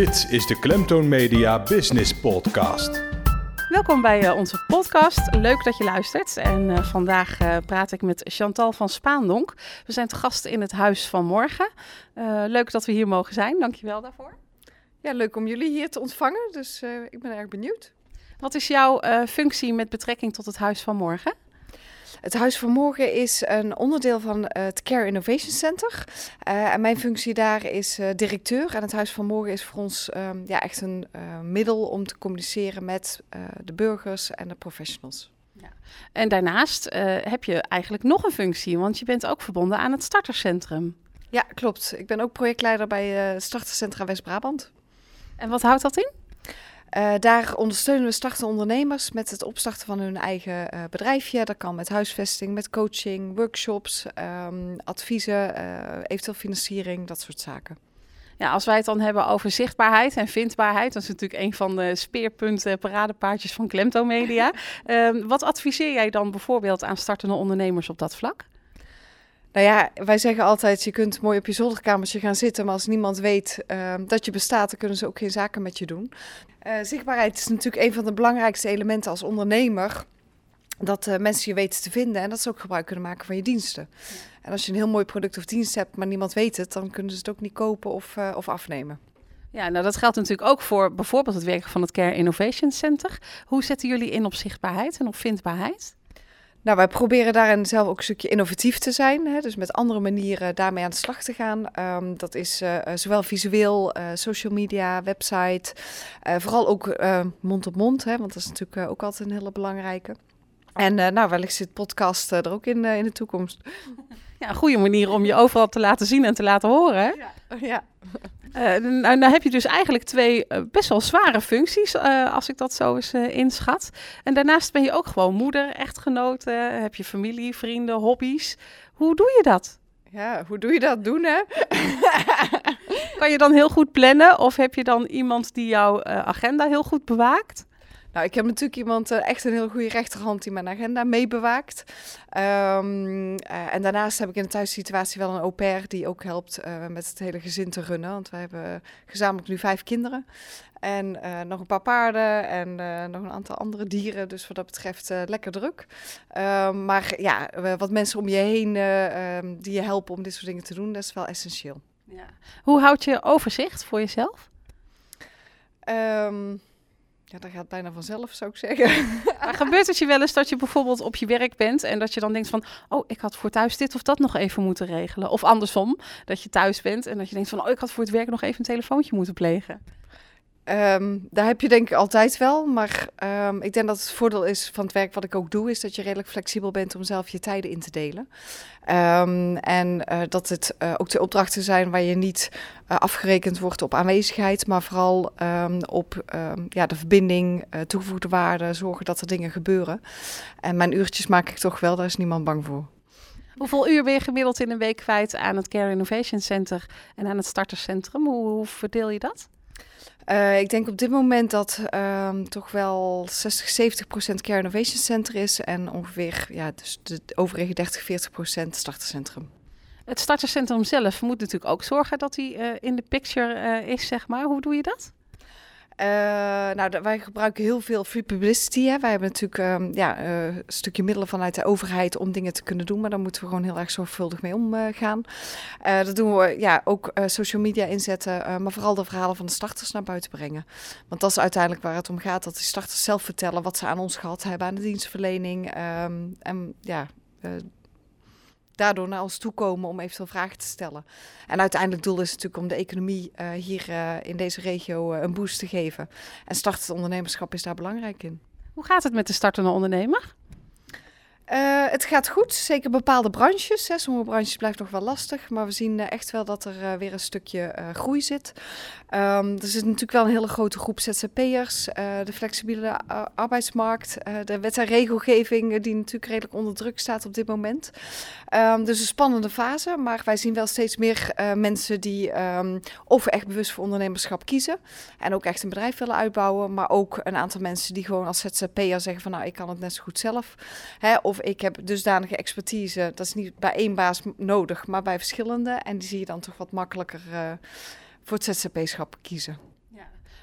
Dit is de Klemtoon Media Business Podcast. Welkom bij uh, onze podcast. Leuk dat je luistert. En uh, vandaag uh, praat ik met Chantal van Spaandonk. We zijn te gast in het Huis van Morgen. leuk dat we hier mogen zijn. Dankjewel daarvoor. Ja, leuk om jullie hier te ontvangen. Dus ik ben erg benieuwd. Wat is jouw functie met betrekking tot het Huis van Morgen? Het Huis van Morgen is een onderdeel van het Care Innovation Center. Uh, en mijn functie daar is uh, directeur. En het Huis van Morgen is voor ons um, ja, echt een uh, middel om te communiceren met de burgers en de professionals. Ja. En daarnaast heb je eigenlijk nog een functie, want je bent ook verbonden aan het Startercentrum. Ja, klopt. Ik ben ook projectleider bij het Startercentra West-Brabant. En wat houdt dat in? Uh, daar ondersteunen we startende ondernemers met het opstarten van hun eigen uh, bedrijfje. Dat kan met huisvesting, met coaching, workshops, um, adviezen, uh, eventueel financiering, dat soort zaken. Ja, als wij het dan hebben over zichtbaarheid en vindbaarheid, dat is natuurlijk een van de speerpunten, paradepaardjes van Klemto Media. Ehm, wat adviseer jij dan bijvoorbeeld aan startende ondernemers op dat vlak? Nou ja, wij zeggen altijd, je kunt mooi op je zolderkamertje gaan zitten, maar als niemand weet uh, dat je bestaat, dan kunnen ze ook geen zaken met je doen. Uh, zichtbaarheid is natuurlijk een van de belangrijkste elementen als ondernemer. Dat uh, mensen je weten te vinden en dat ze ook gebruik kunnen maken van je diensten. Ja. En als je een heel mooi product of dienst hebt, maar niemand weet het, dan kunnen ze het ook niet kopen of, uh, of afnemen. Ja, nou dat geldt natuurlijk ook voor bijvoorbeeld het werk van het Care Innovation Center. Hoe zetten jullie in op zichtbaarheid en op vindbaarheid? Nou, wij proberen daarin zelf ook een stukje innovatief te zijn. Hè? Dus met andere manieren daarmee aan de slag te gaan. Um, dat is uh, zowel visueel, uh, social media, website. Vooral ook mond op mond, hè? want dat is natuurlijk ook altijd een hele belangrijke. En nou, wellicht zit podcast er ook in, in de toekomst. Ja, een goede manier om je overal te laten zien en te laten horen. Ja. ja. Uh, nou, nou, heb je dus eigenlijk twee uh, best wel zware functies, uh, als ik dat zo eens inschat. En daarnaast ben je ook gewoon moeder, echtgenote, heb je familie, vrienden, hobby's. Hoe doe je dat? Ja, hoe doe je dat doen, hè? kan je dan heel goed plannen of heb je dan iemand die jouw agenda heel goed bewaakt? Nou, ik heb natuurlijk iemand, uh, echt een heel goede rechterhand die mijn agenda meebewaakt. Um, uh, en daarnaast heb ik in de thuissituatie wel een au pair die ook helpt uh, met het hele gezin te runnen. Want wij hebben gezamenlijk nu vijf kinderen. En nog een paar paarden en nog een aantal andere dieren. Dus wat dat betreft lekker druk. Um, maar ja, wat mensen om je heen um, die je helpen om dit soort dingen te doen, dat is wel essentieel. Ja. Hoe houd je overzicht voor jezelf? Um, ja, dat gaat bijna vanzelf, zou ik zeggen. Maar gebeurt het je wel eens dat je bijvoorbeeld op je werk bent en dat je dan denkt van, oh, ik had voor thuis dit of dat nog even moeten regelen? Of andersom, dat je thuis bent en dat je denkt van, oh, ik had voor het werk nog even een telefoontje moeten plegen. Um, daar heb je denk ik altijd wel. Maar um, ik denk dat het voordeel is van het werk wat ik ook doe, is dat je redelijk flexibel bent om zelf je tijden in te delen. Um, en uh, dat het uh, ook de opdrachten zijn waar je niet uh, afgerekend wordt op aanwezigheid, maar vooral op ja, de verbinding, toegevoegde waarde, zorgen dat er dingen gebeuren. En mijn uurtjes maak ik toch wel, daar is niemand bang voor. Hoeveel uur ben je gemiddeld in een week kwijt aan het Care Innovation Center en aan het Starterscentrum? Hoe, hoe verdeel je dat? Uh, ik denk op dit moment dat um, toch wel 60, 70 procent Care Innovation Center is en ongeveer ja, dus de overige 30, 40 procent startercentrum. Het startercentrum zelf moet natuurlijk ook zorgen dat hij uh, in de picture uh, is, zeg maar. Hoe doe je dat? Uh, nou, wij gebruiken heel veel free publicity. Hè. Wij hebben natuurlijk um, ja, uh, een stukje middelen vanuit de overheid om dingen te kunnen doen, maar daar moeten we gewoon heel erg zorgvuldig mee omgaan. Uh, dat doen we ja, ook social media inzetten, maar vooral de verhalen van de starters naar buiten brengen. Want dat is uiteindelijk waar het om gaat, dat de starters zelf vertellen wat ze aan ons gehad hebben, aan de dienstverlening. Um, en ja, daardoor naar ons toe komen om eventueel vragen te stellen. En uiteindelijk doel is natuurlijk om de economie uh, hier uh, in deze regio uh, een boost te geven. En startend ondernemerschap is daar belangrijk in. Hoe gaat het met de startende ondernemer? Uh, het gaat goed, zeker bepaalde branches. Hè. Sommige branches blijven nog wel lastig, maar we zien uh, echt wel dat er uh, weer een stukje groei zit. Um, er zit natuurlijk wel een hele grote groep ZZP'ers, de flexibele arbeidsmarkt, de wet en regelgeving die natuurlijk redelijk onder druk staat op dit moment. Um, dus een spannende fase, maar wij zien wel steeds meer mensen die um, of echt bewust voor ondernemerschap kiezen en ook echt een bedrijf willen uitbouwen, maar ook een aantal mensen die gewoon als ZZP'er zeggen van nou ik kan het net zo goed zelf. Hè, of ik heb dusdanige expertise, dat is niet bij één baas nodig, maar bij verschillende. En die zie je dan toch wat makkelijker uh, voor het ZZP-schap kiezen.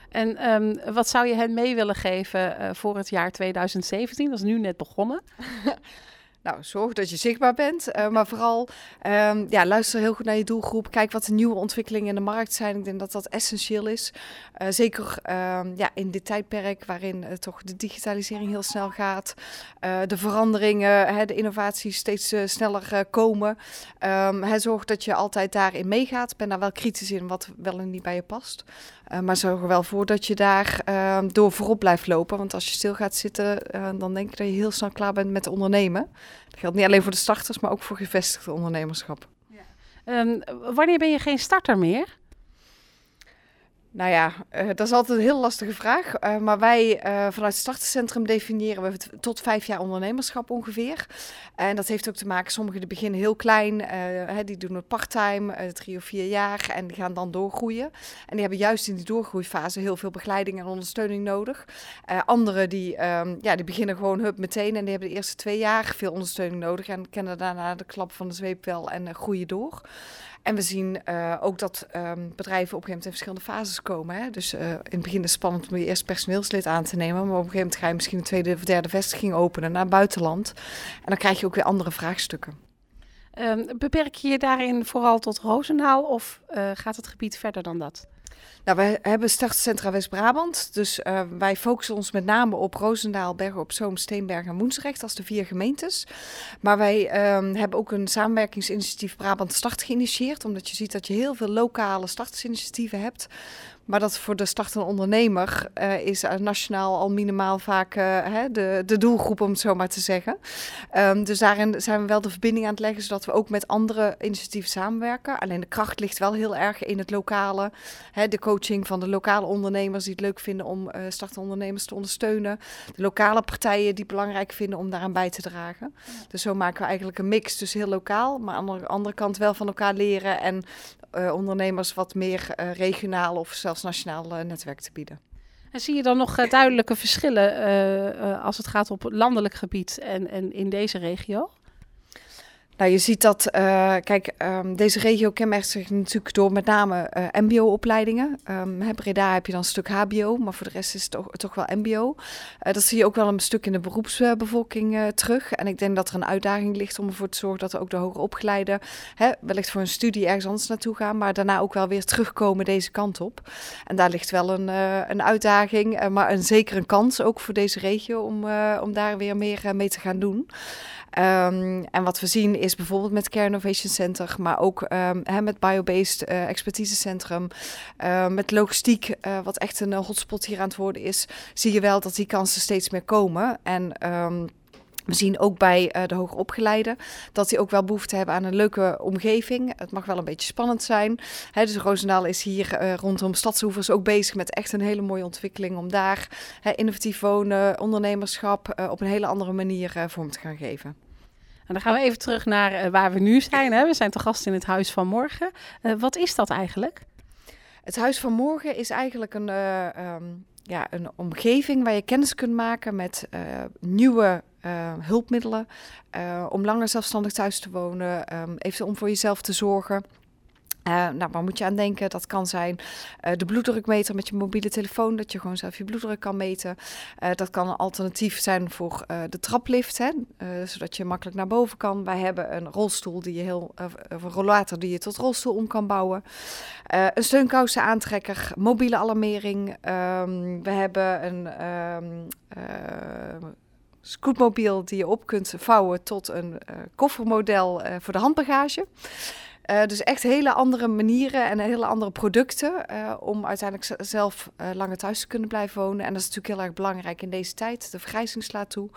En ehm, wat zou je hen mee willen geven voor het jaar 2017? Dat is nu net begonnen. Nou, zorg dat je zichtbaar bent. Uh, maar vooral um, ja, luister heel goed naar je doelgroep. Kijk wat de nieuwe ontwikkelingen in de markt zijn. Ik denk dat dat essentieel is. Uh, zeker um, ja, in dit tijdperk waarin uh, toch de digitalisering heel snel gaat. de veranderingen, hè, de innovaties steeds sneller komen. Um, hè, zorg dat je altijd daarin meegaat. Ben daar wel kritisch in wat wel en niet bij je past. maar zorg er wel voor dat je daar door voorop blijft lopen. Want als je stil gaat zitten, dan denk ik dat je heel snel klaar bent met ondernemen. Dat geldt niet alleen voor de starters, maar ook voor gevestigde ondernemerschap. Ja. Um, wanneer ben je geen starter meer? Nou ja, uh, dat is altijd een heel lastige vraag. Uh, maar wij uh, vanuit het starterscentrum definiëren we tot vijf jaar ondernemerschap ongeveer. En dat heeft ook te maken, sommigen beginnen heel klein, hè, die doen het parttime, drie of vier jaar en die gaan dan doorgroeien. En die hebben juist in die doorgroeifase heel veel begeleiding en ondersteuning nodig. anderen die, um, ja, die beginnen gewoon hup meteen en die hebben de eerste twee jaar veel ondersteuning nodig en kennen daarna de klap van de zweep wel en groeien door. En we zien uh, ook dat um, bedrijven op een gegeven moment in verschillende fases komen. Hè? Dus uh, in het begin is het spannend om je eerst personeelslid aan te nemen. Maar op een gegeven moment ga je misschien een tweede of derde vestiging openen naar het buitenland. En dan krijg je ook weer andere vraagstukken. Um, beperk je je daarin vooral tot Roosendaal of uh, gaat het gebied verder dan dat? Nou, wij hebben Startcentra West-Brabant. Dus uh, wij focussen ons met name op Roosendaal, Bergen op Zoom, Steenberg en Woensrecht als de vier gemeentes. Maar wij um, hebben ook een samenwerkingsinitiatief Brabant Start geïnitieerd. Omdat je ziet dat je heel veel lokale startsinitiatieven hebt. Maar dat voor de startende ondernemer uh, is nationaal al minimaal vaak hè, de, de doelgroep, om het zo maar te zeggen. Um, dus daarin zijn we wel de verbinding aan het leggen, zodat we ook met andere initiatieven samenwerken. Alleen de kracht ligt wel heel erg in het lokale. Hè, de coaching van de lokale ondernemers die het leuk vinden om uh, startende ondernemers te ondersteunen. De lokale partijen die het belangrijk vinden om daaraan bij te dragen. Ja. Dus zo maken we eigenlijk een mix tussen heel lokaal, maar aan de andere kant wel van elkaar leren en uh, ondernemers wat meer uh, regionaal of zelfs nationaal netwerk te bieden. En zie je dan nog duidelijke verschillen als het gaat op landelijk gebied en, en in deze regio? Nou, je ziet dat, uh, kijk, um, deze regio kenmerkt zich natuurlijk door met name uh, MBO-opleidingen. Um, hè, Breda heb je dan een stuk HBO, maar voor de rest is het toch, wel MBO. Uh, dat zie je ook wel een stuk in de beroepsbevolking terug. En ik denk dat er een uitdaging ligt om ervoor te zorgen dat ook de hoger opgeleiden hè, wellicht voor een studie ergens anders naartoe gaan, maar daarna ook wel weer terugkomen deze kant op. En daar ligt wel een, een uitdaging, maar een, zeker een kans ook voor deze regio om, om daar weer meer mee te gaan doen. Um, en wat we zien is bijvoorbeeld met Care Innovation Center, maar ook um, hè, met Biobased uh, Expertisecentrum, uh, met logistiek, uh, wat echt een hotspot hier aan het worden is, zie je wel dat die kansen steeds meer komen. En we zien ook bij de hogeropgeleiden dat die ook wel behoefte hebben aan een leuke omgeving. Het mag wel een beetje spannend zijn. Dus Roosendaal is hier rondom Stadshoevers ook bezig met echt een hele mooie ontwikkeling om daar innovatief wonen, ondernemerschap op een hele andere manier vorm te gaan geven. En dan gaan we even terug naar waar we nu zijn. Hè. We zijn te gast in het Huis van Morgen. wat is dat eigenlijk? Het Huis van Morgen is eigenlijk een, um, ja, een omgeving waar je kennis kunt maken met nieuwe hulpmiddelen om langer zelfstandig thuis te wonen, um, eventueel om voor jezelf te zorgen. Uh, nou, waar moet je aan denken? Dat kan zijn uh, de bloeddrukmeter met je mobiele telefoon, dat je gewoon zelf je bloeddruk kan meten. Uh, dat kan een alternatief zijn voor de traplift, hè, zodat je makkelijk naar boven kan. Wij hebben een rolstoel die je heel, een rollator die je tot rolstoel om kan bouwen. een steunkousen aantrekker, mobiele alarmering. Um, we hebben een um, scootmobiel die je op kunt vouwen tot een koffermodel voor de handbagage. Uh, dus echt hele andere manieren en hele andere producten uh, om uiteindelijk zelf uh, langer thuis te kunnen blijven wonen. En dat is natuurlijk heel erg belangrijk in deze tijd. De vergrijzing slaat toe.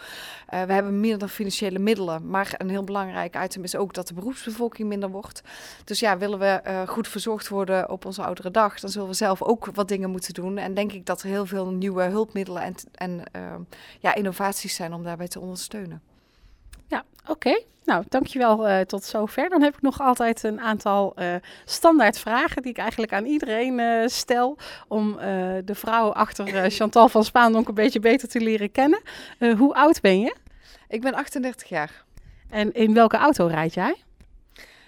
we hebben minder financiële middelen, maar een heel belangrijk item is ook dat de beroepsbevolking minder wordt. Dus ja, willen we goed verzorgd worden op onze oudere dag, dan zullen we zelf ook wat dingen moeten doen. En denk ik dat er heel veel nieuwe hulpmiddelen en, en ja, innovaties zijn om daarbij te ondersteunen. Ja, oké. Okay. Nou, dankjewel uh, tot zover. Dan heb ik nog altijd een aantal uh, standaard vragen die ik eigenlijk aan iedereen uh, stel. Om de vrouw achter Chantal van Spaandonk een beetje beter te leren kennen. hoe oud ben je? Ik ben 38 jaar. En in welke auto rijd jij?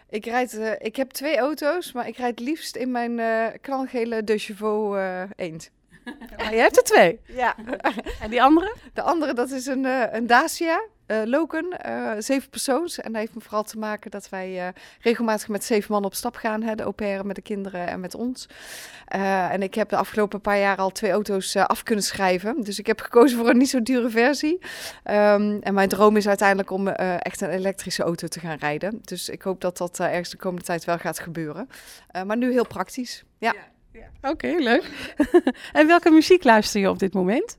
Ik, rijd, ik heb twee auto's, maar ik rijd liefst in mijn knalgele De Chevaux eend. Maar je hebt er twee. Ja. En die andere? De andere, dat is een, eh, een Dacia. Eh Logan, eh, zeven persoons. En dat heeft me vooral te maken dat wij eh, regelmatig met zeven man op stap gaan. Hè, de au pair met de kinderen en met ons. En ik heb de afgelopen paar jaar al twee auto's af kunnen schrijven. Dus ik heb gekozen voor een niet zo dure versie. Ehm, en mijn droom is uiteindelijk om echt een elektrische auto te gaan rijden. Dus ik hoop dat dat ergens de komende tijd wel gaat gebeuren. Maar nu heel praktisch. Ja. Oké, leuk. en welke muziek luister je op dit moment?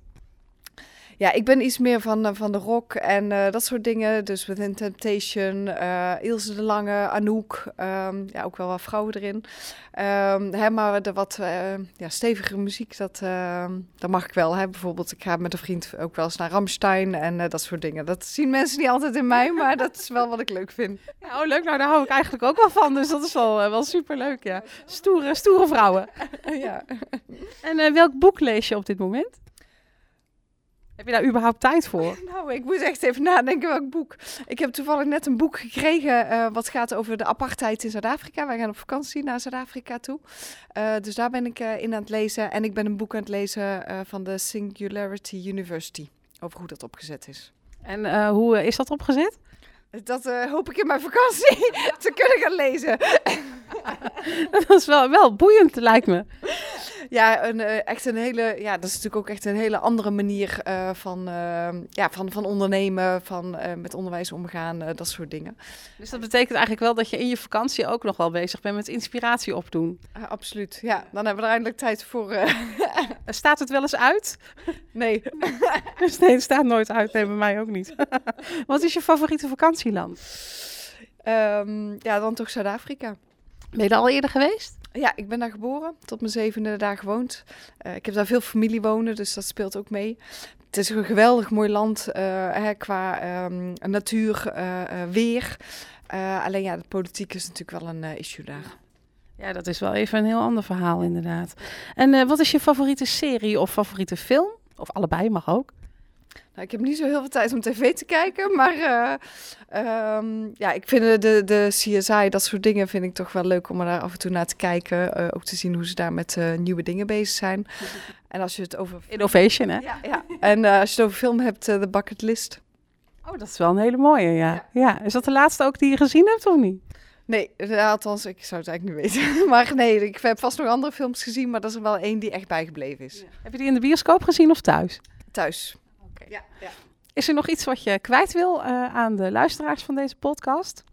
Ja, ik ben iets meer van, eh, van de rock en eh, dat soort dingen. Dus Within Temptation, eh Ilse de Lange, Anouk. ehm, ja, ook wel wat vrouwen erin. Ehm, hè, maar de wat eh, ja, stevigere muziek, dat, ehm, dat mag ik wel. Hè. Bijvoorbeeld, ik ga met een vriend ook wel eens naar Ramstein en dat soort dingen. Dat zien mensen niet altijd in mij, maar dat is wel wat ik leuk vind. Ja, oh, leuk. Nou, daar hou ik eigenlijk ook wel van. Dus dat is wel, wel superleuk, ja. Stoere, stoere vrouwen. ja. En welk boek lees je op dit moment? Heb je daar überhaupt tijd voor? Nou, ik moet echt even nadenken welk boek. Ik heb toevallig net een boek gekregen eh, wat gaat over de apartheid in Zuid-Afrika. Wij gaan op vakantie naar Zuid-Afrika toe. Eh, dus daar ben ik eh, in aan het lezen. En ik ben een boek aan het lezen van de Singularity University. Over hoe dat opgezet is. En hoe is dat opgezet? Dat hoop ik in mijn vakantie te kunnen gaan lezen. dat is wel, wel boeiend, lijkt me. Ja, een, eh, echt een hele, ja, dat is natuurlijk ook echt een hele andere manier eh, van, eh, ja, van, van ondernemen, van met onderwijs omgaan, dat soort dingen. Dus dat betekent eigenlijk wel dat je in je vakantie ook nog wel bezig bent met inspiratie opdoen. Absoluut, ja. Dan hebben we er eindelijk tijd voor. Staat het wel eens uit? nee, Dus nee, het staat nooit uit. Nee, bij mij ook niet. Wat is je favoriete vakantieland? Ehm, ja, dan toch Zuid-Afrika. Ben je er al eerder geweest? Ja, ik ben daar geboren, tot mijn zevende daar gewoond. Eh, ik heb daar veel familie wonen, dus dat speelt ook mee. Het is een geweldig mooi land eh, qua ehm, natuur, eh, weer. Alleen ja, de politiek is natuurlijk wel een issue daar. Ja, dat is wel even een heel ander verhaal inderdaad. En wat is je favoriete serie of favoriete film? Of allebei mag ook. Nou, ik heb niet zo heel veel tijd om tv te kijken, maar eh, ehm, ja, ik vind de, de, CSI, dat soort dingen, vind ik toch wel leuk om er daar af en toe naar te kijken. Eh, ook te zien hoe ze daar met eh, nieuwe dingen bezig zijn. En als je het over... Innovation, hè? Ja, ja. En als je het over film hebt, de bucket list. Oh, dat is wel een hele mooie, ja. ja. Is dat de laatste ook die je gezien hebt of niet? Nee, althans, ik zou het eigenlijk niet weten. maar nee, ik heb vast nog andere films gezien, maar dat is er wel één die echt bijgebleven is. Heb je die in de bioscoop gezien of thuis? Thuis. Ja, ja. Is er nog iets wat je kwijt wil eh, aan de luisteraars van deze podcast?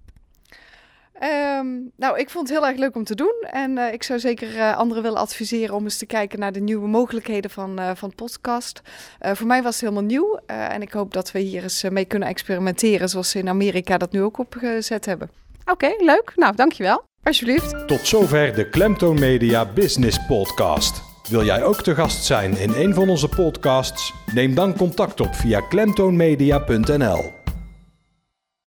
Ehm, nou, ik vond het heel erg leuk om te doen. En eh, ik zou zeker eh, anderen willen adviseren om eens te kijken naar de nieuwe mogelijkheden van, eh van podcast. Eh, voor mij was het helemaal nieuw. eh, en ik hoop dat we hier eens mee kunnen experimenteren, zoals ze in Amerika dat nu ook opgezet hebben. Oké, leuk. Nou, dankjewel. Alsjeblieft. Tot zover de Klemtoon Media Business Podcast. Wil jij ook te gast zijn in een van onze podcasts? Neem dan contact op via klemtoonmedia.nl.